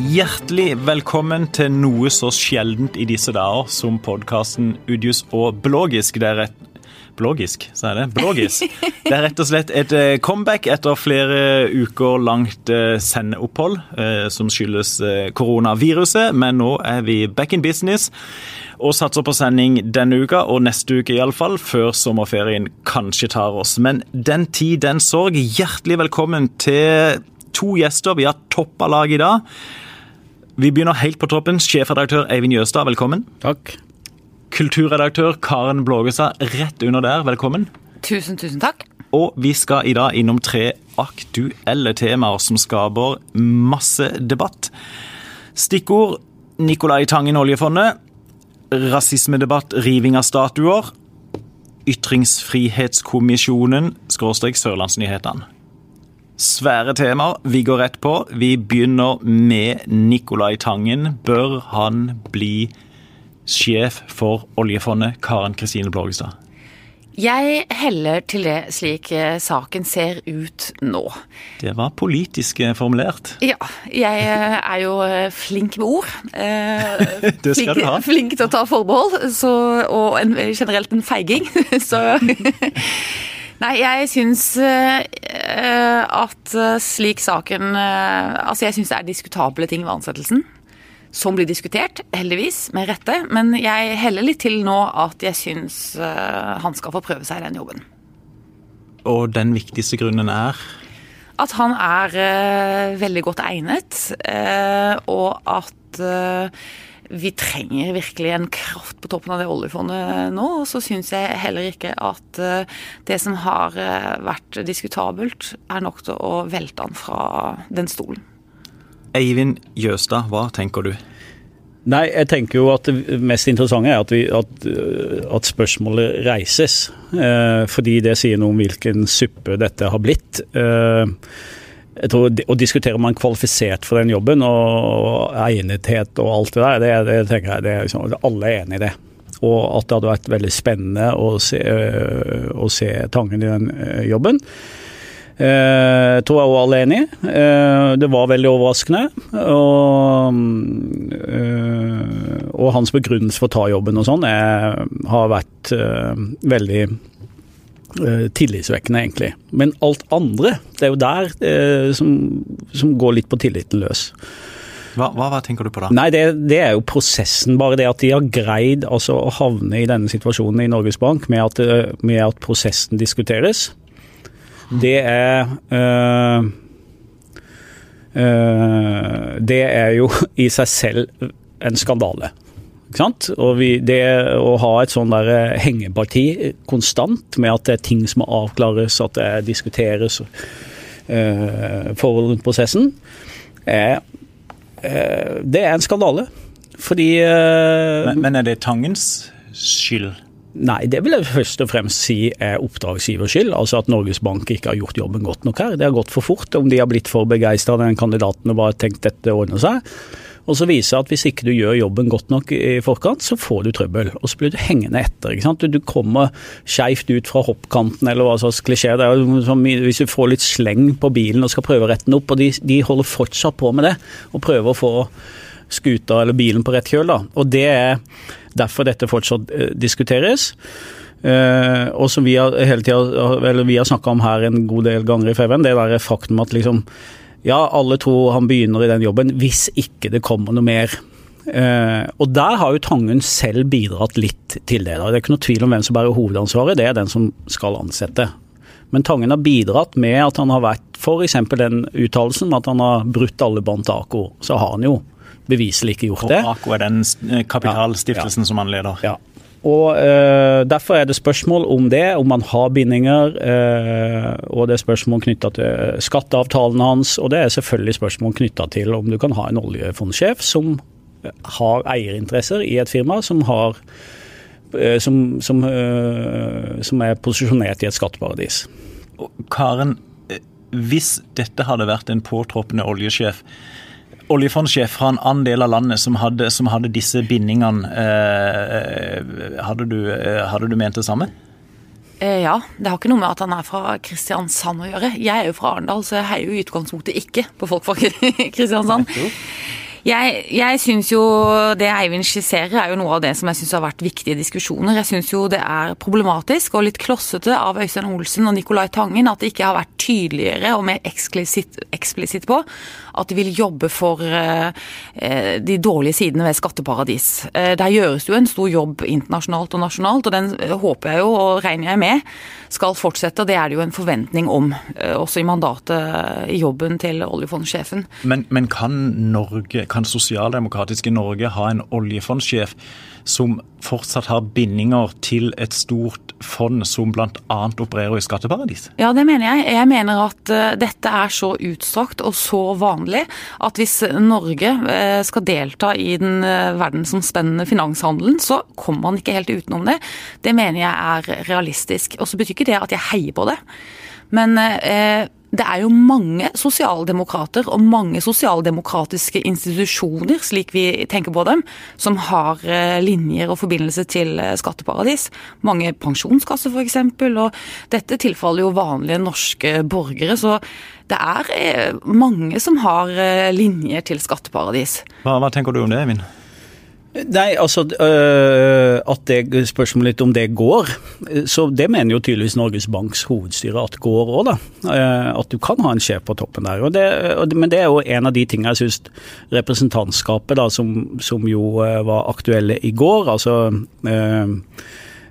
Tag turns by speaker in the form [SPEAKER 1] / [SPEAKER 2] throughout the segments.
[SPEAKER 1] Hjertelig velkommen til noe så sjeldent i disse dager som podkasten Udius og Blågisk. Det er rett Blågisk, sa jeg det? Blågis. Det er rett og slett et eh, comeback etter flere uker langt eh, sendeopphold eh, som skyldes koronaviruset, men nå er vi back in business og satser på sending denne uka og neste uke iallfall, før sommerferien kanskje tar oss. Men den tid, den sorg. Hjertelig velkommen til to gjester. Vi har toppa laget i dag. Vi begynner helt på toppen. Sjefredaktør Eivind Jøstad, velkommen.
[SPEAKER 2] Takk.
[SPEAKER 1] Kulturredaktør Karen Blågestad, rett under der, velkommen.
[SPEAKER 3] Tusen, tusen takk.
[SPEAKER 1] Og vi skal i dag innom tre aktuelle temaer som skaper masse debatt. Stikkord Nicolai Tangen, oljefondet. Rasismedebatt, riving av statuer. Ytringsfrihetskommisjonen, skråstrek Sørlandsnyhetene svære temaer. Vi går rett på. Vi begynner med Nicolai Tangen. Bør han bli sjef for oljefondet? Karen Kristine Blågestad.
[SPEAKER 3] Jeg heller til det slik eh, saken ser ut nå.
[SPEAKER 1] Det var politisk eh, formulert.
[SPEAKER 3] Ja. Jeg eh, er jo flink med ord.
[SPEAKER 1] det skal
[SPEAKER 3] flink,
[SPEAKER 1] du ha.
[SPEAKER 3] Flink til å ta forbehold, så, og en, generelt en feiging. Så Nei, jeg syns uh, at uh, slik saken uh, Altså, jeg syns det er diskutable ting ved ansettelsen. Som blir diskutert, heldigvis, med rette. Men jeg heller litt til nå at jeg syns han skal få prøve seg i den jobben.
[SPEAKER 1] Og den viktigste grunnen er?
[SPEAKER 3] At han er veldig godt egnet. og at vi trenger virkelig en kraft på toppen av det oljefondet nå. Og så syns jeg heller ikke at eh, det som har eh, vært diskutabelt, er nok til å velte han fra den stolen.
[SPEAKER 1] Eivind Jøstad, hva tenker du?
[SPEAKER 2] Nei, jeg tenker jo at Det mest interessante er at, vi, at, at spørsmålet reises. Eh, fordi det sier noe om hvilken suppe dette har blitt. Eh, jeg tror Å diskutere om man er kvalifisert for den jobben, og egnethet og alt det der, det, det tenker jeg det er liksom, alle er enig i det. Og at det hadde vært veldig spennende å se, å se Tangen i den eh, jobben. Jeg eh, tror jeg òg alle er enig. Eh, det var veldig overraskende. Og, og hans begrunnelse for å ta jobben og sånn har vært veldig tillitsvekkende, egentlig. Men alt andre, det er jo der eh, som, som, går litt på tilliten løs.
[SPEAKER 1] Hva, hva, hva tenker du på da?
[SPEAKER 2] Nei, det, det, er jo prosessen. Bare det at de har greid altså, å havne i denne situasjonen i Norges Bank med at, eh, med at prosessen diskuteres. Det er øh, øh, Det er jo i seg selv en skandale. Og vi, det å ha et sånn der eh, hengeparti konstant med at det er ting som må avklares, at det diskuteres uh, forhold rundt prosessen, er, uh, det er en skandale. Fordi uh,
[SPEAKER 1] men, men er det Tangens skyld?
[SPEAKER 2] Nei, det vil jeg først og fremst si er oppdragsgivers skyld. Altså at Norges Bank ikke har gjort jobben godt nok her. Det har gått for fort. Om de har blitt for begeistra av den kandidaten og bare tenkt dette ordner seg. Og så viser at hvis ikke du gjør jobben godt nok i forkant, så får du trøbbel. Og så blir du hengende etter. ikke sant? Du kommer skeivt ut fra hoppkanten eller hva slags klisjé. Det er som hvis du får litt sleng på bilen og skal prøve å rette den opp, og de, de holder fortsatt på med det. Og prøver å få skuta eller bilen på rett kjøl. da. Og det er derfor dette fortsatt eh, diskuteres. Uh, og som vi har hele har snakka om her en god del ganger i Feven, det der faktum at liksom ja, alle tror han begynner i den jobben hvis ikke det kommer noe mer. Uh, og der har jo Tangen selv bidratt litt til det. Da. Det er ikke noe tvil om hvem som bærer hovedansvaret, det er den som skal ansette. Men Tangen har bidratt med at han har vært f.eks. den uttalelsen med at han har brutt alle bånd til AKO. Så har han jo beviselig ikke gjort det.
[SPEAKER 1] Og AKO er den kapitalstiftelsen ja, ja. som han leder?
[SPEAKER 2] Ja. Og uh, Derfor er det spørsmål om det, om man har bindinger. Uh, og det er spørsmål knytta til skatteavtalen hans, og det er selvfølgelig spørsmål knytta til om du kan ha en oljefondsjef som har eierinteresser i et firma som, har, som, som, som er posisjonert i et skatteparadis.
[SPEAKER 1] Karen, hvis dette hadde vært en påtroppende oljesjef, oljefondsjef fra en annen del av landet som hadde, som hadde disse bindingene, eh, hadde, du, eh, hadde, du, ment det samme?
[SPEAKER 3] Eh, ja, det har ikke noe med at han er fra Kristiansand å gjøre. Jeg er jo fra Arendal, så jeg heier jo i utgangspunktet ikke på folk fra Kristiansand. Jeg, jeg syns jo det Eivind skisserer er jo noe av det som jeg syns har vært viktige diskusjoner. Jeg syns jo det er problematisk og litt klossete av Øystein Olsen og Nicolai Tangen at det ikke har vært tydeligere og mer eksplisitt på at de vil jobbe for uh, de dårlige sidene ved skatteparadis. Uh, der gjøres jo en stor jobb internasjonalt og nasjonalt, og den håper jeg jo og regner jeg med skal fortsette. og Det er det jo en forventning om, uh, også i mandatet i jobben til oljefondsjefen.
[SPEAKER 1] Men, men kan Norge kan sosialdemokratiske Norge ha en oljefondsjef som fortsatt har bindinger til et stort fond som bl.a. opererer i skatteparadis?
[SPEAKER 3] Ja, det mener jeg. Jeg mener at uh, dette er så utstrakt og så vanlig at hvis Norge uh, skal delta i den uh, verdensomspennende finanshandelen, så kommer man ikke helt utenom det. Det mener jeg er realistisk. Og så betyr ikke det at jeg heier på det. Men det er jo mange sosialdemokrater og mange sosialdemokratiske institusjoner, slik vi tenker på dem, som har eh, linjer og forbindelse til eh, skatteparadis. Mange pensjonskasser f.eks. Og dette tilfaller jo vanlige norske borgere. Så det er eh, mange som har linjer til skatteparadis.
[SPEAKER 1] Hva, hva tenker du om det, Eivind?
[SPEAKER 2] Nei, altså øh, at det, Spørsmålet litt om det går. så Det mener jo tydeligvis Norges Banks hovedstyre at går òg, da. Øh, at du kan ha en sjef på toppen der. Og det, men det er jo en av de tingene jeg syns representantskapet, da, som, som, jo øh, var aktuelle i går. altså øh,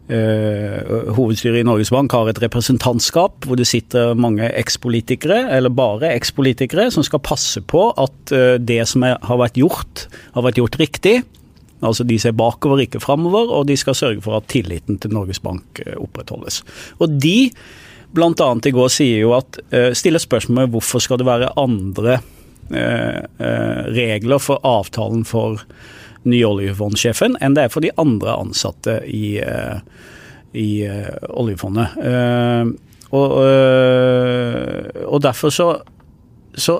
[SPEAKER 2] Uh, hovedstyret i Norges Bank har et representantskap hvor det sitter mange ekspolitikere, eller bare ekspolitikere, som skal passe på at det som har vært gjort, har vært gjort riktig. Altså De ser bakover, ikke framover, og de skal sørge for at tilliten til Norges Bank eh, opprettholdes. Og de, bl.a. i går, sier jo at eh, stiller spørsmål ved hvorfor skal det være andre eh, regler for avtalen for nye oljefondsjefen enn det er for de andre ansatte i, i oljefondet. Og, og derfor så, så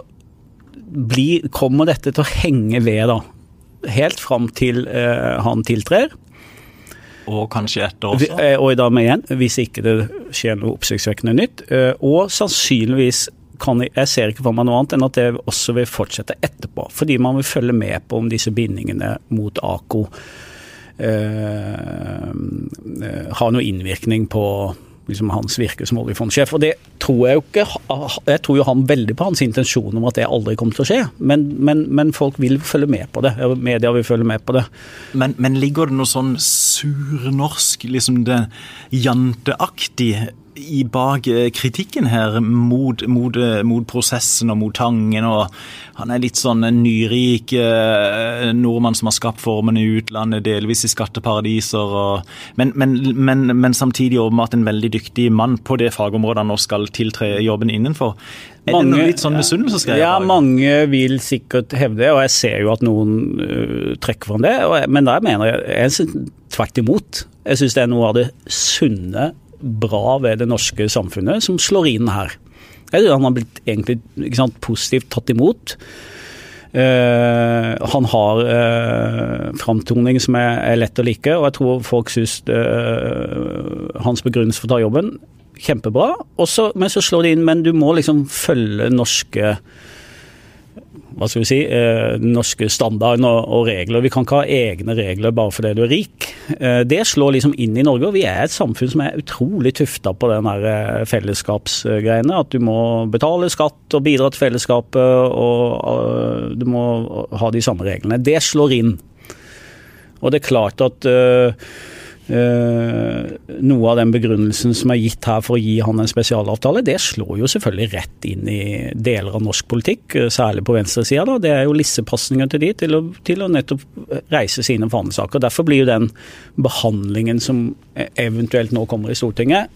[SPEAKER 2] blir, kommer dette til å henge ved, da helt fram til uh, han tiltrer.
[SPEAKER 1] Og kanskje etter også?
[SPEAKER 2] Eh, og i dag med igjen, hvis ikke det skjer noe oppsiktsvekkende nytt. Uh, og sannsynligvis kan jeg, jeg ser ikke for meg noe annet enn at det også vil fortsette etterpå. Fordi man vil følge med på om disse bindingene mot AKO eh, har noe innvirkning på liksom hans virke som oljefondsjef. Og det tror jeg jo ikke Jeg tror jo han veldig på hans intensjon om at det aldri kommer til å skje, men, men, men folk vil følge med på det. Media vil følge med på det.
[SPEAKER 1] Men, men ligger det noe sånn surnorsk, liksom det janteaktig i bak eh, kritikken her mot, mot, eh, mot, prosessen og mot Tangen. og Han er litt sånn en nyrik eh, nordmann som har skapt formene i utlandet, delvis i skatteparadiser. Og, men, men, men, men, samtidig åpenbart en veldig dyktig mann på det fagområdet han nå skal tiltre jobben innenfor. Er mange, det noe litt sånn misunnelsesgreier?
[SPEAKER 2] Ja, mange vil sikkert hevde det, og jeg ser jo at noen uh, trekker fram det. Jeg, men der mener jeg, jeg tvert imot. Jeg syns det er noe av det sunne bra ved det norske samfunnet som slår inn her. Han har blitt egentlig sant, positivt tatt imot. Uh, han har uh, framtoning som er, er, lett å like, og jeg tror folk syns uh, hans begrunnelse for å ta jobben kjempebra. Også, men så slår det inn, men du må liksom følge norske hva skal vi si, den norske standarder og, regler. Vi kan ikke ha egne regler bare fordi du er rik. Eh, det slår liksom inn i Norge, og vi er et samfunn som er utrolig tufta på den her fellesskapsgreiene. At du må betale skatt og bidra til fellesskapet, og du må ha de samme reglene. Det slår inn. Og det er klart at noe av den begrunnelsen som er gitt her for å gi han en spesialavtale, det slår jo selvfølgelig rett inn i deler av norsk politikk, eh, særlig på venstresida. Det er jo lissepasninger til de til å, til å nettopp reise sine fanesaker. Derfor blir jo den behandlingen som eventuelt nå kommer i Stortinget,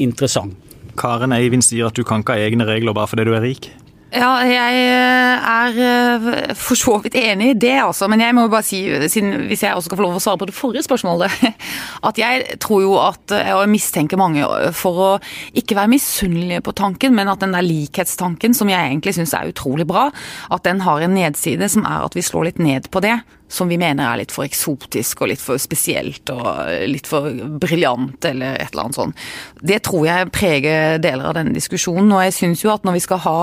[SPEAKER 2] interessant.
[SPEAKER 1] Karen Eivind sier at du kan ikke ha egne regler bare fordi du er rik?
[SPEAKER 3] Ja, jeg eh, er eh, for så vidt enig i det, altså. Men jeg må bare si, hvis jeg også skal få lov å svare på det forrige spørsmålet, at jeg tror jo at Og Og mistenker mange for å ikke være misunnelige på tanken, men at den der likhetstanken, som jeg egentlig syns er utrolig bra, at den har en nedside som er at vi slår litt ned på det som vi mener er litt for eksotisk og litt for spesielt og litt for briljant eller et eller annet sånt. Det tror jeg preger deler av denne diskusjonen. Og jeg syns jo at når vi skal ha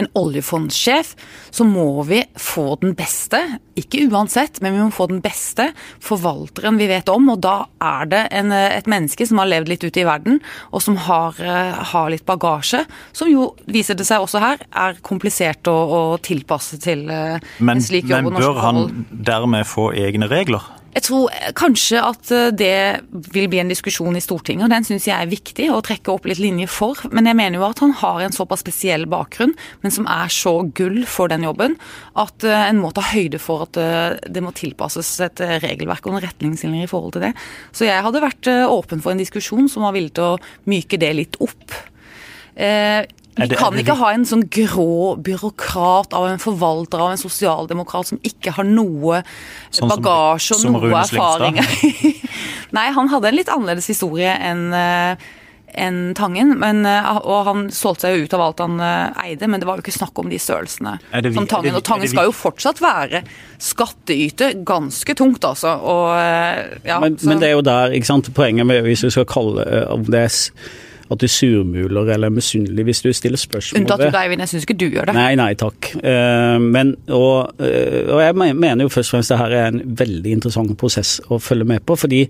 [SPEAKER 3] en oljefondsjef, så må vi få den beste, ikke uansett, men vi må få den beste forvalteren vi vet om. Og da er det en, et menneske som har levd litt ute i verden, og som har, har litt bagasje, som jo, viser det seg også her, er komplisert å, å tilpasse til
[SPEAKER 1] men, en slik jobb. Men bør han dermed med få egne regler?
[SPEAKER 3] Jeg tror kanskje at eh, det vil bli en diskusjon i Stortinget, og den syns jeg er viktig å trekke opp litt linje for. Men jeg mener jo at han har en såpass spesiell bakgrunn, men som er så gull for den jobben, at eh, en må ta høyde for at eh, det må tilpasses et regelverk og noen retningslinjer i forhold til det. Så jeg hadde vært åpen for en diskusjon som var villig til å myke det litt opp. Vi det, kan ikke ha en sånn grå byråkrat av en forvalter av en sosialdemokrat som ikke har noe sånn bagasje og noe erfaring. Nei, han hadde en litt annerledes historie enn eh, enn Tangen. Men, eh, og han solgte seg jo ut av alt han eh, eide, men det var jo ikke snakk om de størrelsene som Tangen. Og Tangen skal jo fortsatt være skattyter ganske tungt, altså. Og,
[SPEAKER 2] ja, men, men, det er jo der, ikke sant, poenget med hvis vi skal kalle om det er at du surmuler eller er misunnelig hvis du stiller spørsmål
[SPEAKER 3] Unntatt du, Eivind. Jeg syns ikke du gjør det.
[SPEAKER 2] Nei, nei, takk. Uh, men, og, uh, og, jeg mener jo først og fremst det her er en veldig interessant prosess å følge med på. fordi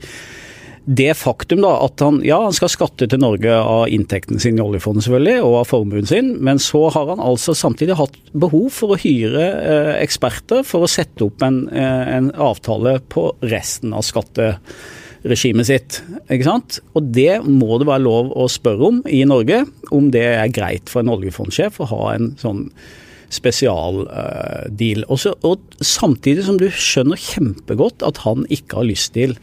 [SPEAKER 2] det faktum da at han ja, han skal skatte til Norge av inntekten sin i oljefondet selvfølgelig, og av formuen sin, men så har han altså samtidig hatt behov for å hyre eh, eksperter for å sette opp en, eh, en avtale på resten av skattesystemet regimet sitt. ikke sant? Og det må det være lov å spørre om i Norge, om det er greit for en oljefondsjef å ha en sånn spesialdeal. Uh, og samtidig som du skjønner kjempegodt at han ikke har lyst til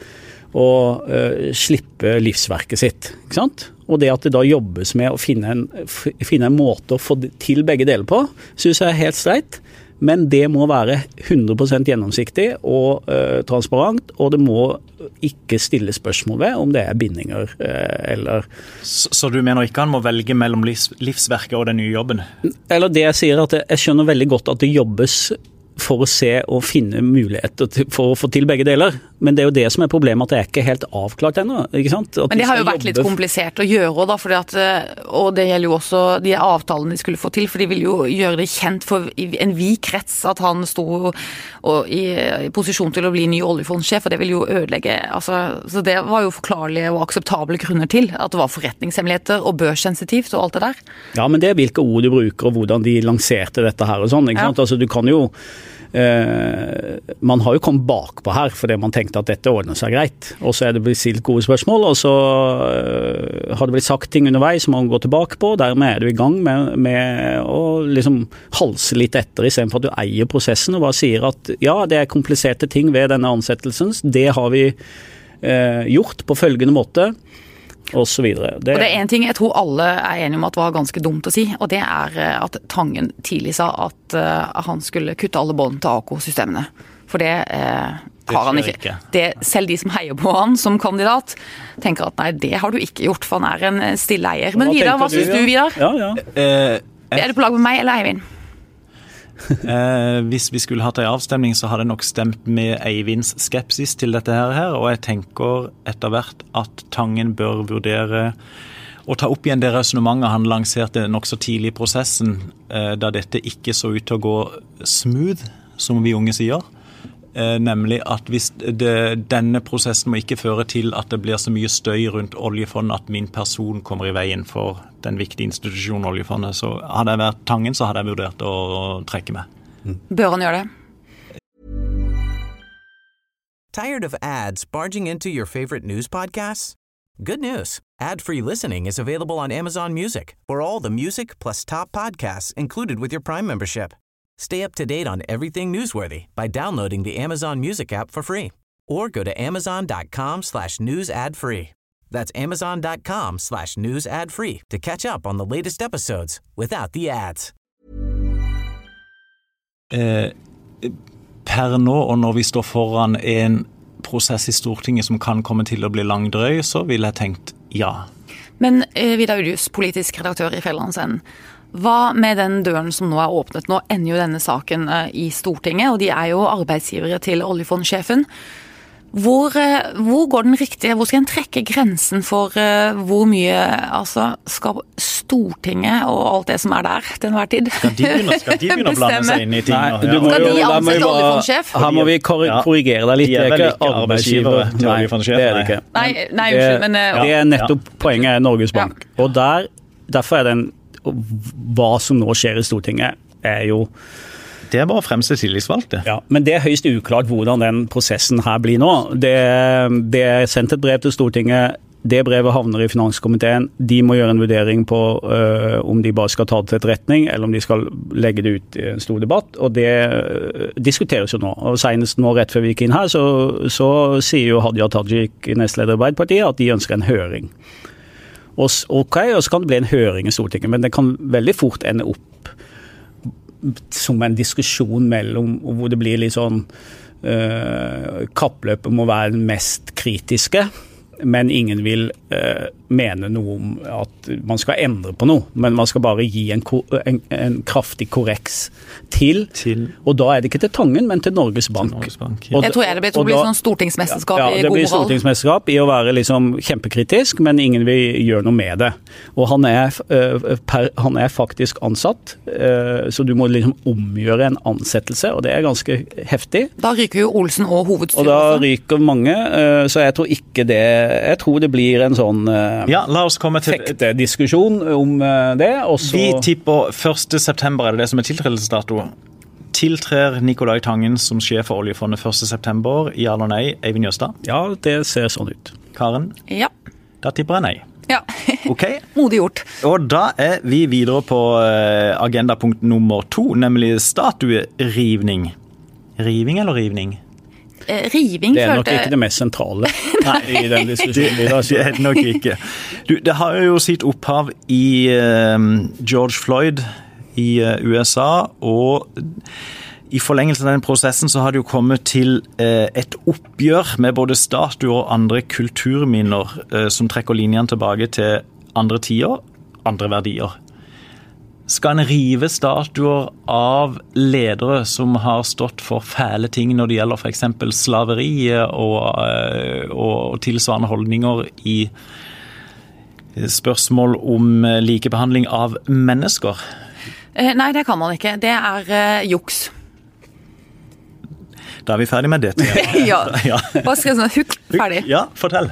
[SPEAKER 2] å uh, slippe livsverket sitt. ikke sant? Og det at det da jobbes med å finne en, finne en måte å få til begge deler på, syns jeg er helt streit. Men det må være 100% gjennomsiktig og uh, transparent, og det må ikke stille spørsmål ved om det er bindinger uh, eller
[SPEAKER 1] så, så, du mener ikke han må velge mellom livs, livsverket og den nye jobben?
[SPEAKER 2] Eller det jeg sier, at jeg, jeg skjønner veldig godt at det jobbes for å se og finne muligheter for å få til begge deler. Men det er jo det som er problemet, at det er ikke helt avklart ennå.
[SPEAKER 3] Men det har jo vært litt komplisert å gjøre òg, eh, og det gjelder jo også de avtalene de skulle få til. For de vil jo gjøre det kjent for en vid krets at han sto i, posisjon til å bli ny oljefondsjef, og det vil jo ødelegge altså, Så det var jo forklarlige og akseptable grunner til at det var forretningshemmeligheter og børssensitivt og alt det der.
[SPEAKER 2] Ja, men det er hvilke ord du bruker og hvordan de lanserte dette her og sånn. ikke sant? Ja. Altså, du kan jo man har jo kommet bakpå her fordi man tenkte at dette ordner seg greit. Og så er det blitt stilt gode spørsmål, og så eh, har det blitt sagt ting underveis som man går tilbake på. Dermed er du i gang med, med å liksom halse litt etter, istedenfor at du eier prosessen og bare sier at ja, det er kompliserte ting ved denne ansettelsen. Det har vi eh, gjort på følgende måte og så.
[SPEAKER 3] Det, og det er én ting jeg tror alle er enige om at var ganske dumt å si, og det er eh, at Tangen tidlig sa at uh, han skulle kutte alle bånd til AK-systemene. For det uh, har han ikke. ikke. Det, selv de som heier på han som kandidat, tenker at nei, det har du ikke gjort, for han er en stille eier. Men Vidar, hva syns du, Vidar? Ja, ja. Uh, er du på lag med meg eller Eivind?
[SPEAKER 1] Eh, hvis vi skulle hatt ei avstemning, så hadde jeg nok stemt med Eivinds skepsis til dette her. Og jeg tenker etter hvert at Tangen bør vurdere å ta opp igjen det resonnementet han lanserte nokså tidlig i prosessen, eh, da dette ikke så ut til å gå smooth, som vi unge sier. Eh, nemlig at hvis det, denne prosessen må ikke føre til at det blir så mye støy rundt oljefondet at min person kommer i veien for den viktige institusjonen oljefondet. Så hadde jeg vært Tangen, så hadde jeg vurdert å, å trekke meg.
[SPEAKER 3] Mm. Bør han gjøre det?
[SPEAKER 4] Tired of ads barging into your favorite news podcasts? Good news. Ad-free listening is available on Amazon Music for all the music plus top podcasts included with your Prime membership. Stay up to date on everything newsworthy by downloading the Amazon Music app for free or go to amazon.com slash news ad free. That's amazon.com slash news ad free to catch up on the latest episodes without the ads.
[SPEAKER 1] Eh, per nå, og når vi står foran en prosess i Stortinget som kan komme til å bli langdrøy, så ville jeg tenkt ja.
[SPEAKER 3] Men eh, Vidar Udius, politisk redaktør i Fjellandsenden. Hva med den døren som nå er åpnet? Nå ender jo denne saken eh, i Stortinget, og de er jo arbeidsgivere til oljefondsjefen. Hvor, eh, hvor, går den riktige Hvor skal en trekke grensen for uh, hvor mye altså, skal Stortinget og alt det som er der til enhver tid
[SPEAKER 1] Skal de begynne, skal de begynne å blande seg inn i ting?
[SPEAKER 2] Nei,
[SPEAKER 1] ja.
[SPEAKER 3] Skal de ansette oljefondsjef?
[SPEAKER 2] Her må vi korrigere deg litt.
[SPEAKER 1] De er vel ikke arbeidsgivere til
[SPEAKER 2] Nei, det er det ikke.
[SPEAKER 3] Nei, nei, unnskyld, men uh,
[SPEAKER 2] Det er nettopp poenget er Norges Bank. Og der, derfor er den Hva som nå skjer i Stortinget, er jo
[SPEAKER 1] Det er bare fremste tillitsvalgte.
[SPEAKER 2] ja, Men det er høyst uklart hvordan den prosessen her blir nå. Det, det er sendt et brev til Stortinget. Det brevet havner i finanskomiteen. De må gjøre en vurdering på øh, om de bare skal ta det til etterretning, eller om de skal legge det ut i en stor debatt. Og det øh, diskuteres jo nå. Og Senest nå rett før vi gikk inn her, så, så sier jo Hadia Tajik, nestleder i Arbeiderpartiet, at de ønsker en høring. Og, ok, og så kan det bli en høring i Stortinget, men det kan veldig fort ende opp som en diskusjon mellom hvor det blir litt sånn uh, Kappløpet må være den mest kritiske, men ingen vil eh, mene noe om at man skal endre på noe. Men man skal bare gi en, en, en kraftig korreks til.
[SPEAKER 1] Til
[SPEAKER 2] Og da er det ikke til Tangen, men til Norges Bank.
[SPEAKER 1] Norges Bank.
[SPEAKER 2] Og
[SPEAKER 3] jeg tror jeg det blir, tror det blir
[SPEAKER 2] da-
[SPEAKER 3] sånn stortingsmesterskap
[SPEAKER 2] ja,
[SPEAKER 3] i
[SPEAKER 2] det blir
[SPEAKER 3] moral.
[SPEAKER 2] stortingsmesterskap i å være liksom kjempekritisk, men ingen vil gjøre noe med det. Og han er, øh, per, han er faktisk ansatt, øh, så du må liksom omgjøre en ansettelse, og det er ganske heftig.
[SPEAKER 3] Da ryker jo Olsen og
[SPEAKER 2] Og da ryker mange, øh, så jeg tror ikke det Jeg tror det blir en sånn øh,
[SPEAKER 1] Ja, la oss komme til
[SPEAKER 2] fektediskusjon om øh, det, og så
[SPEAKER 1] Vi tipper 1. september er det det som er tiltredelsesdato. Tiltrer Nicolai Tangen som sjef for oljefondet 1. september? Ja eller nei? Eivind Jøstad?
[SPEAKER 2] Ja, det ser sånn ut.
[SPEAKER 1] Karen?
[SPEAKER 3] Ja.
[SPEAKER 1] Da tipper jeg nei.
[SPEAKER 3] ja.
[SPEAKER 1] Ok,
[SPEAKER 3] Modig gjort.
[SPEAKER 1] og da er vi videre på eh, agendapunkt nummer to, nemlig statuerivning. Riving eller rivning?
[SPEAKER 3] Eh, Riving
[SPEAKER 2] Det er nok
[SPEAKER 3] følte
[SPEAKER 2] ikke det mest sentrale i den diskusjonen.
[SPEAKER 1] Det er nok ikke. Du, det har jo sitt opphav i eh, George Floyd i eh, USA, og i forlengelse av den prosessen så har det jo kommet til eh, et oppgjør med både statuer og andre kulturminner som trekker linjene tilbake til andre tider, andre verdier. Skal en rive statuer av ledere som har stått for fæle ting når det gjelder f.eks. slaveri og, eh, og tilsvarende holdninger i spørsmål om eh, likebehandling av mennesker?
[SPEAKER 3] Eh, Nei, det kan man ikke. Det er eh, juks.
[SPEAKER 1] Da er vi ferdig med det.
[SPEAKER 3] ja.
[SPEAKER 1] Ja.
[SPEAKER 3] Bare skrev sånn hukk, ferdig.
[SPEAKER 1] Ja, fortell.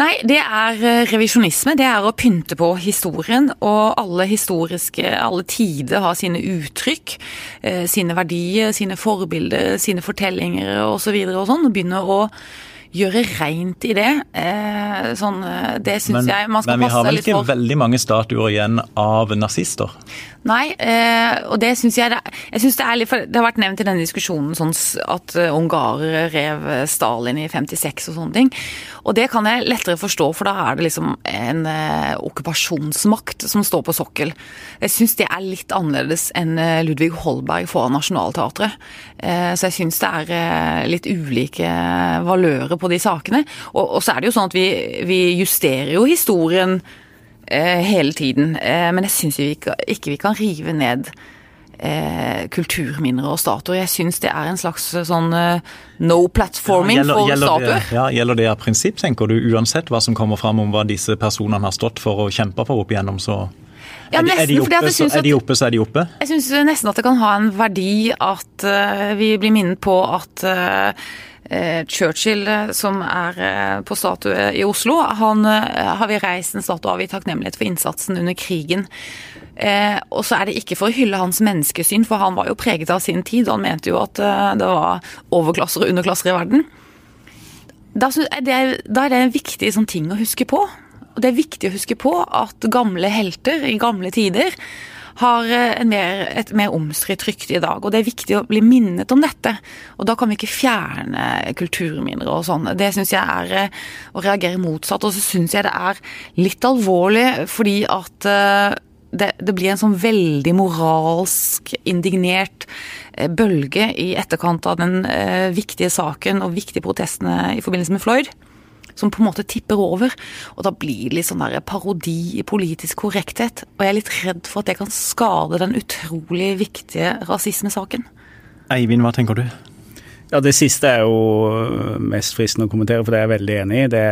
[SPEAKER 3] Nei, det er eh, revisjonisme. Det er å pynte på historien. Og alle historiske, alle tider har sine uttrykk, eh, sine verdier, sine forbilder, sine fortellinger osv. Og, så og sånn. begynner begynne å gjøre reint i det. Eh, sånn, eh, det syns jeg man skal passe litt for.
[SPEAKER 1] men vi har vel ikke veldig mange statuer igjen av nazister?
[SPEAKER 3] Nei, eh, og det syns jeg jeg synes det er litt for Det har vært nevnt i denne diskusjonen sånn at ungarere rev Stalin i 56 og sånne ting. Og det kan jeg lettere forstå, for da er det liksom en okkupasjonsmakt som står på sokkel. Jeg syns det er litt annerledes enn Ludvig Holberg foran Nationaltheatret. Eh, så jeg syns det er eh, litt ulike valører på de sakene. Og, og så er det jo sånn at vi, vi justerer jo historien eh, hele tiden. Eh, men jeg syns ikke, ikke vi kan rive ned eh, kulturminner og statuer. Jeg syns det er en slags eh, sånn eh, no platforming
[SPEAKER 1] Gjelder-
[SPEAKER 3] for
[SPEAKER 1] gjelder det-
[SPEAKER 3] statuer.
[SPEAKER 1] Ja, gjelder det av prinsipp, tenker du, uansett hva som kommer fram om hva disse personene har stått for og kjempa for opp igjennom, så
[SPEAKER 3] Ja,
[SPEAKER 1] er, de, er, de
[SPEAKER 3] nesten,
[SPEAKER 1] oppe, så, er de oppe, så er de oppe.
[SPEAKER 3] Jeg syns nesten at det kan ha en verdi at uh, vi blir minnet på at eh, Churchill, som er på statue i Oslo, han har vi reist en statue av i takknemlighet for innsatsen under krigen. Eh, og så er det ikke for å hylle hans menneskesyn, for han var jo preget av sin tid. Han mente jo at det var overklasser og underklasser i verden. Da, er det, da er det en viktig sånn ting å huske på. Og det er viktig å huske på at gamle helter i gamle tider har eh, mer, et mer omstridt rykte i dag. Og det er viktig å bli minnet om dette. Og da kan vi ikke fjerne kulturminner og sånn. Det syns jeg er eh, å reagere motsatt. Og så syns jeg det er litt alvorlig fordi at eh, det, det blir en sånn veldig moralsk indignert bølge i etterkant av den viktige saken og viktige protestene i forbindelse med Floyd. Som på en måte tipper over. Og da blir det litt sånn der parodi i politisk korrekthet. Og jeg er litt redd for at det kan skade den utrolig viktige rasismesaken.
[SPEAKER 1] Eivind, hva tenker du?
[SPEAKER 2] Ja, Det siste er jo mest fristende å kommentere, for det er jeg veldig enig i. Det,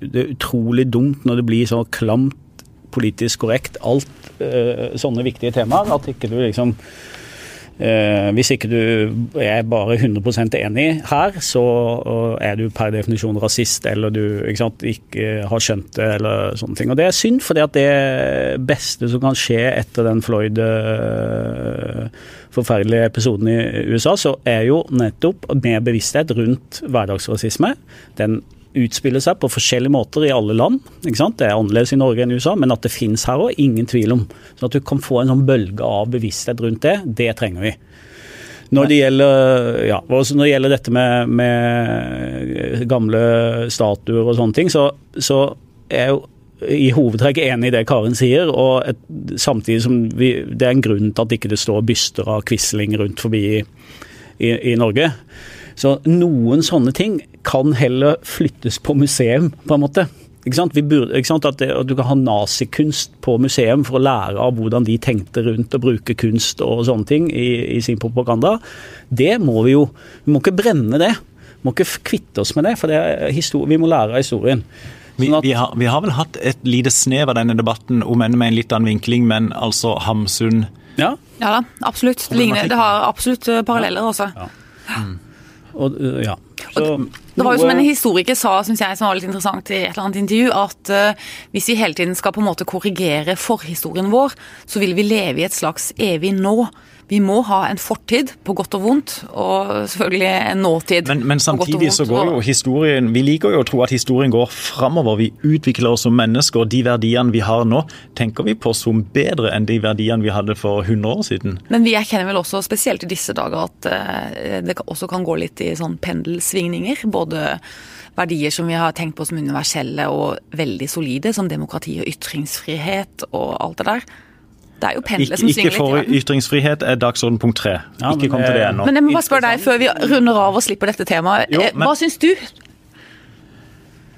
[SPEAKER 2] det er utrolig dumt når det blir så klamt politisk korrekt alt uh, sånne viktige temaer, at ikke du liksom hvis ikke du er bare 100% enig her, så er du per definisjon rasist, eller du ikke, sant, ikke, har skjønt det, eller sånne ting. Og det er synd, for det beste som kan skje etter den Floyd uh, forferdelige episoden i USA, så er jo nettopp mer bevissthet rundt hverdagsrasisme. Den utspiller seg på forskjellige måter i alle land. ikke? Det er annerledes i Norge enn i USA, men at det finnes her òg, ingen tvil om. Så at du kan få en sånn bølge av bevissthet rundt det, det trenger vi. Når det gjelder, ja, når det gjelder dette med, med, gamle statuer og sånne ting, så, så er jeg jo i hovedtrekk enig i det Karen sier, og et, samtidig som vi, det er en grunn til at ikke det står byster av Quisling rundt forbi i, i, i Norge. Så noen sånne ting kan heller flyttes på museum, på en måte. Ikke sant? Burde, ikke sant? At, det, at, du kan ha nazikunst på museum for å lære av hvordan de tenkte rundt å bruke kunst og sånne ting i, i sin propaganda. Det må vi jo Vi må ikke brenne det. Vi må ikke kvitte oss med det, for det vi må lære av historien.
[SPEAKER 1] Vi, at, vi, har, vi, har, vel hatt et lite snev av denne debatten, om enn med en litt annen vinkling, men altså Hamsun
[SPEAKER 3] Ja, ja da, absolutt. Det, ligner, det har absolutt eh, paralleller også. Ja. Mm.
[SPEAKER 2] Og, ja. Så,
[SPEAKER 3] det var jo som en historiker sa, synes jeg, som var litt interessant i et eller annet intervju, at uh, hvis vi hele tiden skal på en måte korrigere forhistorien vår, så vil vi leve i et slags evig nå. Vi må ha en fortid, på godt og vondt, og selvfølgelig en nåtid.
[SPEAKER 1] Men, men samtidig så går jo historien Vi liker jo å tro at historien går framover. Vi utvikler oss som mennesker. og De verdiene vi har nå, tenker vi på som bedre enn de verdiene vi hadde for 100 år siden.
[SPEAKER 3] Men vi erkjenner vel også, spesielt i disse dager, at uh, det også kan gå litt i sånn pendelsvingninger. Både verdier som vi har tenkt på som universelle og veldig solide, som demokrati og ytringsfrihet og alt det der. Det er jo pendler som
[SPEAKER 1] svinger litt. Ikke for ytringsfrihet er dagsorden punkt tre. Ja, ikke kom til det ennå.
[SPEAKER 3] Men jeg må bare spørre deg, før vi runder av og slipper dette temaet. Jo, eh, men, Hva syns du?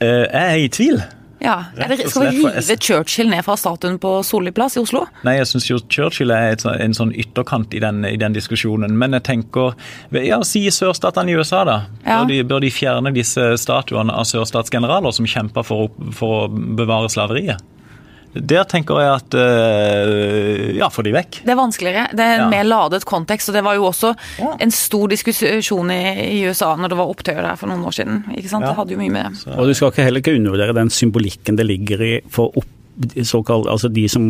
[SPEAKER 1] Uh, jeg er i tvil.
[SPEAKER 3] Ja, det, Skal vi rive Churchill ned fra statuen på Solli plass i Oslo?
[SPEAKER 1] Nei, jeg syns jo Churchill er et, en sånn ytterkant i den, i den, diskusjonen. Men jeg tenker Ja, si sørstatene i USA, da. Ja. Bør, de, bør, de, fjerne disse statuene av sørstatsgeneraler som kjemper for, for å bevare slaveriet? Der tenker jeg at uh, ja, få de vekk.
[SPEAKER 3] Det er vanskeligere. Det er en ja. mer ladet kontekst. og Det var jo også ja. en stor diskusjon i, i, USA når det var opptøyer der for noen år siden. ikke sant? Ja. Det hadde jo mye med
[SPEAKER 2] Så. Og Du skal ikke heller ikke undervurdere den symbolikken det ligger i for opp, såkalt, altså de som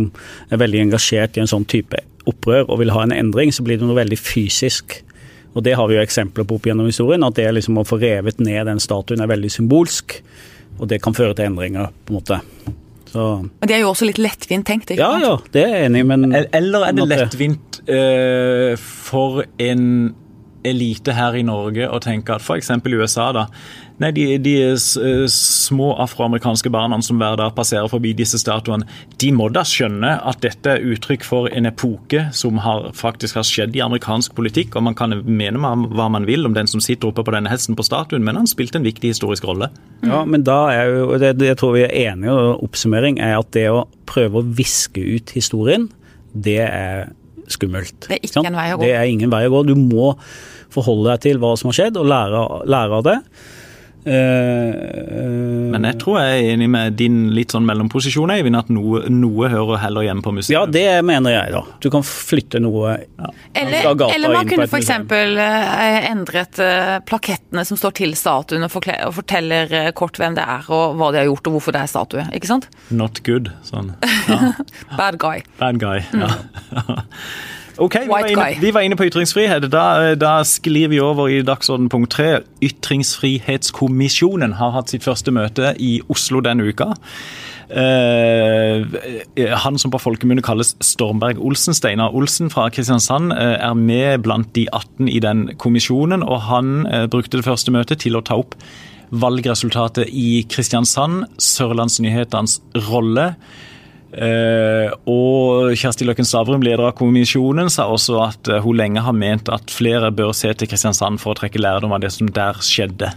[SPEAKER 2] er veldig engasjert i en sånn type opprør og vil ha en endring, så blir det noe veldig fysisk. Og Det har vi jo eksempler på opp gjennom historien. At det liksom å få revet ned den statuen er veldig symbolsk. Og det kan føre til endringer, på en måte.
[SPEAKER 3] Så. Men det er jo også litt lettvint tenkt, ikke
[SPEAKER 2] ja. Ja, det er jeg enig i, men
[SPEAKER 1] Eller er det lettvint uh, for en elite her i Norge å tenke at f.eks. i USA, da Nei, de, de eh, små afroamerikanske barna som hver dag passerer forbi disse statuene, de må da skjønne at dette er uttrykk for en epoke som har, faktisk har skjedd i amerikansk politikk. og Man kan mene hva man vil om den som sitter oppe på denne hesten på statuen, men han spilte en viktig historisk rolle.
[SPEAKER 2] Ja, men da er jo, det, det tror vi er enige og oppsummering er at det å prøve å viske ut historien, det er skummelt.
[SPEAKER 3] Det er ikke en vei å gå.
[SPEAKER 2] Det er ingen vei å gå. Du må forholde deg til hva som har skjedd, og lære, lære av det.
[SPEAKER 1] Uh, Men jeg tror jeg er enig med din litt sånn mellomposisjon, Eivind, at noe, noe, hører heller hjemme på museum.
[SPEAKER 2] Ja, det mener jeg, da. Du kan flytte noe ja.
[SPEAKER 3] Eller, eller man kunne f.eks. Uh, endret uh, plakettene som står til statuen, og, og forteller kort hvem det er, og hva de har gjort, og hvorfor det er statue. Ikke sant?
[SPEAKER 1] Not good. Sånn. Ja.
[SPEAKER 3] Bad guy.
[SPEAKER 1] Bad guy, ja. Mm. Ok, vi var, inne, vi var, inne, på ytringsfrihet. Da, da sklir vi over i dagsorden punkt tre. Ytringsfrihetskommisjonen har hatt sitt første møte i Oslo denne uka. Uh, han som på folkemunne kalles Stormberg Olsen, Steinar Olsen fra Kristiansand, uh, er med blant de 18 i den kommisjonen. Og han uh, brukte det første møtet til å ta opp valgresultatet i Kristiansand, Sørlandsnyhetenes rolle. Uh, og Kjersti Løkken Stavrum, leder av kommisjonen, sa også at at hun lenge har ment at flere bør se til Kristiansand for å trekke lærdom av det som der skjedde.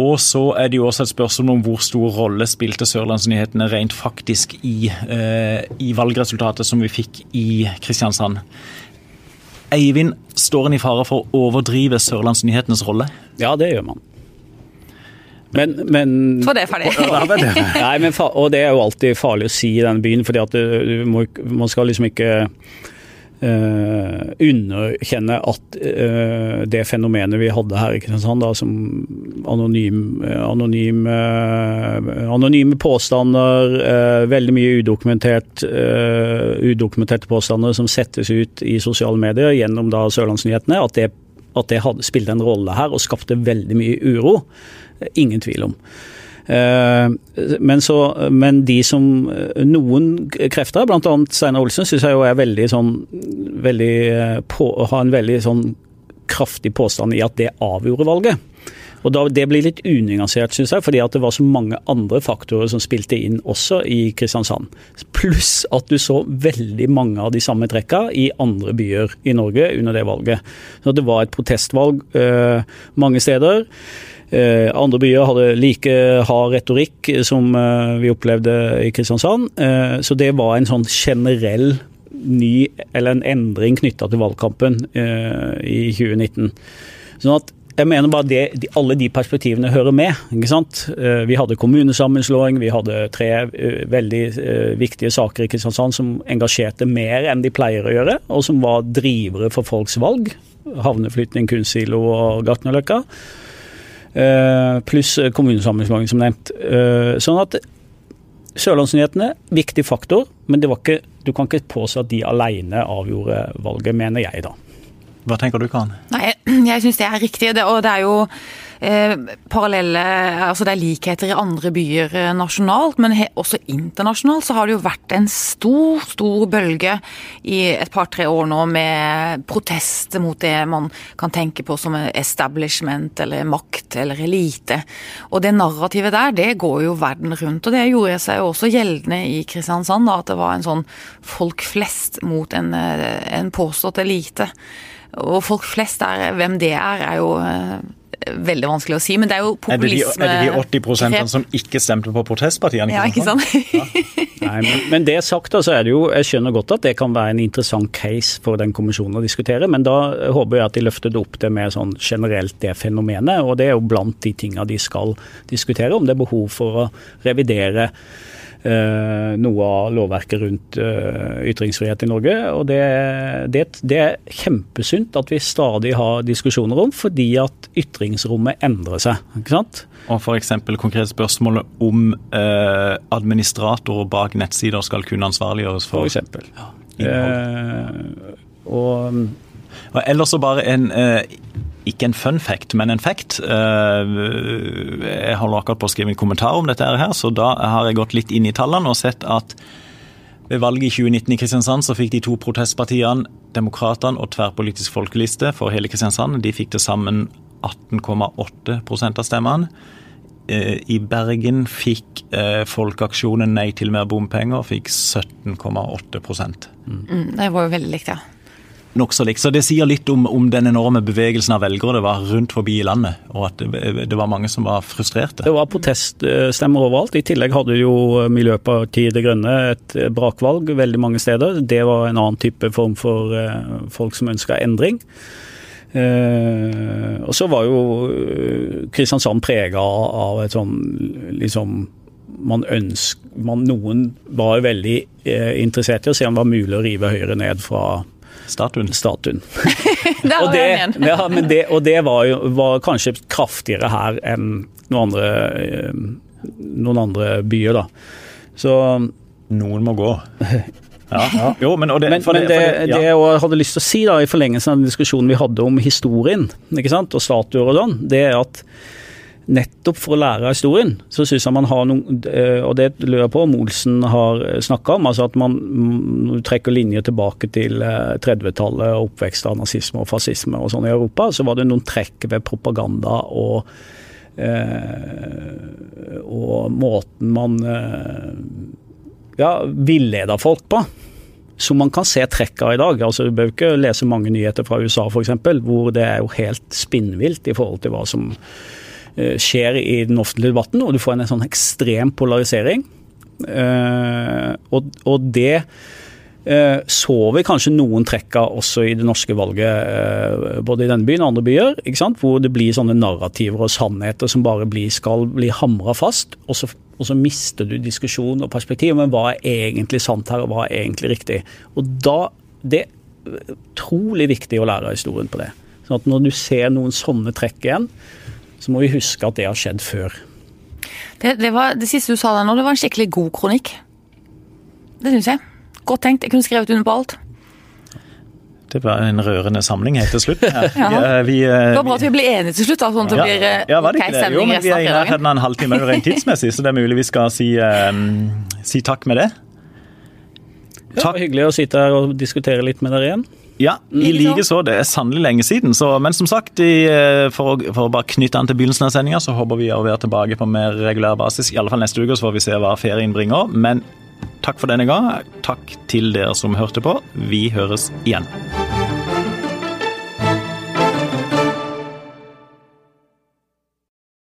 [SPEAKER 1] Og så er det jo også et spørsmål om hvor stor rolle spilte Sørlandsnyhetene rent faktisk i, eh, i valgresultatet som vi fikk i Kristiansand. Eivind, står en i fare for å overdrive Sørlandsnyhetenes rolle?
[SPEAKER 2] Ja, det gjør man. Men, men
[SPEAKER 3] Så det er ferdig.
[SPEAKER 2] Nei, men, og det er jo alltid farlig å si i denne byen, fordi at du må, man skal liksom ikke uh, underkjenne at uh, det fenomenet vi hadde her i Kristiansand, da, som anonym, anonym, uh, anonyme påstander, veldig mye udokumentert, udokumenterte påstander som settes ut i sosiale medier gjennom da Sørlandsnyhetene, at det, at det hadde, spilte en rolle her og skapte veldig mye uro. Ingen tvil om. Eh, men, så, men de som Noen krefter, bl.a. Steinar Olsen, syns jeg jo er veldig sånn veldig eh, på, Har en veldig sånn kraftig påstand i at det avgjorde valget. Og da, Det blir litt unyansert, syns jeg, fordi at det var så mange andre faktorer som spilte inn også i Kristiansand. Pluss at du så veldig mange av de samme trekka i andre byer i Norge under det valget. Så Det var et protestvalg øh, mange steder. Eh, andre byer hadde like hard retorikk som eh, vi opplevde i Kristiansand. Eh, så det var en sånn generell ny, eller en endring knytta til valgkampen i 2019. Sånn at jeg mener bare det, alle de perspektivene hører med. ikke sant? Vi hadde kommunesammenslåing, vi hadde tre veldig viktige saker i Kristiansand som engasjerte mer enn de pleier å gjøre, og som var drivere for folks valg. Havneflytning, kunstsilo og Gartnerløkka. Eh, pluss kommunesammenslåing, som nevnt. Eh, sånn at Sørlandsnyhetene, viktig faktor, men ikke, du kan ikke påstå at de alene avgjorde valget, mener jeg da.
[SPEAKER 1] Hva tenker du, Karen?
[SPEAKER 3] Nei, Jeg syns det er riktig. og det er jo eh, parallelle Altså det er likheter i andre byer eh, nasjonalt, men også internasjonalt så har det jo vært en stor, stor bølge i et par-tre år nå med protester mot det man kan tenke på som establishment eller makt eller elite. Og det narrativet der, det går jo verden rundt. Og det gjorde seg jo også gjeldende i Kristiansand, da, at det var en sånn folk flest mot en, eh, en påstått elite. Og folk flest der, hvem det er, er jo veldig vanskelig å si, men det er jo populisme
[SPEAKER 1] Er det de, er det de 80 som ikke stemte på protestpartiene?
[SPEAKER 3] Ja, ikke sant? ja.
[SPEAKER 2] Nei, men, men, det sagt, så er det jo Jeg skjønner godt at det kan være en interessant case for den kommisjonen å diskutere, men da håper jeg at de løfter det opp det mer sånn generelt det fenomenet. Og det er jo blant de tinga de skal diskutere, om det er behov for å revidere noe av lovverket rundt eh, ytringsfrihet i Norge. og det, det, det, er kjempesunt at vi stadig har diskusjoner om, fordi at ytringsrommet endrer seg. ikke sant?
[SPEAKER 1] Og f.eks. konkret spørsmål om eh, administratorer bak nettsider skal kunne ansvarliggjøres for,
[SPEAKER 2] for eksempel. Ja, eh,
[SPEAKER 1] og, og ellers så bare en eh, ikke en fun fact, men en fact. Eh, jeg holder akkurat på å skrive en kommentar om dette her, så da har jeg gått litt inn i tallene og sett at ved valget i 2019 i Kristiansand så fikk de to protestpartiene, Demokratene og Tverrpolitisk folkeliste for hele Kristiansand, de fikk til sammen 18,8 av stemmene. Eh, I Bergen fikk Folkeaksjonen Nei til mer bompenger fikk 17,8
[SPEAKER 3] mm, Det var jo veldig likt, ja
[SPEAKER 1] nokså likt. Så det sier litt om, om, den enorme bevegelsen av velgere det var rundt forbi i landet, og at det, det, var mange som var frustrerte.
[SPEAKER 2] Det var proteststemmer overalt. I tillegg hadde jo Miljøpartiet De Grønne et brakvalg veldig mange steder. Det var en annen type form for uh, folk som ønska endring. Uh, og så var jo eh, Kristiansand prega av et sånn liksom man ønsk, man, Noen var veldig eh, interessert i å se om det var mulig å rive Høyre ned fra
[SPEAKER 1] Statuen.
[SPEAKER 2] Statuen.
[SPEAKER 3] og, det,
[SPEAKER 2] ja, det, og det var, jo, var kanskje kraftigere her enn noen andre, eh, noen andre byer, da. Så
[SPEAKER 1] Noen må gå.
[SPEAKER 2] Ja, ja. Jo, men, det, men, det, men det, det, jeg hadde lyst til å si da, i forlengelsen av den diskusjonen vi hadde om historien ikke sant, og statuer og sånn, det er at nettopp for å lære av historien, så syns jeg man har noen eh, Og det lurer jeg på om Olsen har snakka om, altså at man trekker linjer tilbake til 30-tallet eh, og oppvekst av nazisme og fascisme og sånn i Europa. Så var det noen trekk ved propaganda og eh, og måten man ja, villeder folk på. Som man kan se trekk av i dag. altså Du bør ikke lese mange nyheter fra USA f.eks., hvor det er jo helt spinnvilt i forhold til hva som eh, skjer i den offentlige debatten, og du får en sånn ekstrem polarisering. Og, og det Eh, så vi kanskje noen trekk av også i det norske valget, eh, både i denne byen og andre byer, hvor det blir sånne narrativer og sannheter som bare blir, skal bli hamra fast. Og så, og så, mister du diskusjon og perspektiv. Men hva er egentlig sant her, og hva er egentlig riktig? Og da, Det er utrolig viktig å lære av historien på det. Sånn at Når du ser noen sånne trekk igjen, så må vi huske at det har skjedd før.
[SPEAKER 3] Det, det, var, det siste du sa der nå, det var en skikkelig god kronikk. Det syns jeg. Godt tenkt. Jeg kunne skrevet under på alt.
[SPEAKER 1] Det var en rørende samling helt til slutt. ja.
[SPEAKER 3] vi, vi, det var bra at vi ble enige til slutt, da, sånn at det
[SPEAKER 1] ja.
[SPEAKER 3] blir
[SPEAKER 1] ja, var det ikke det? Jo, men vi er i nærheten av en halvtime rent tidsmessig, så det er mulig vi skal si, um, si takk med det.
[SPEAKER 2] Takk. Ja, hyggelig å sitte her og diskutere litt med dere igjen.
[SPEAKER 1] Ja, i like så. Det er sannelig lenge siden. Så, men som sagt, i, for, å, for, å bare knytte an til begynnelsen av sendinga, så håper vi å være tilbake på mer regulær basis. I alle fall neste uke, så får vi se hva ferien bringer. Men Takk for denne gang. Takk til dere som hørte på. Vi høres igjen.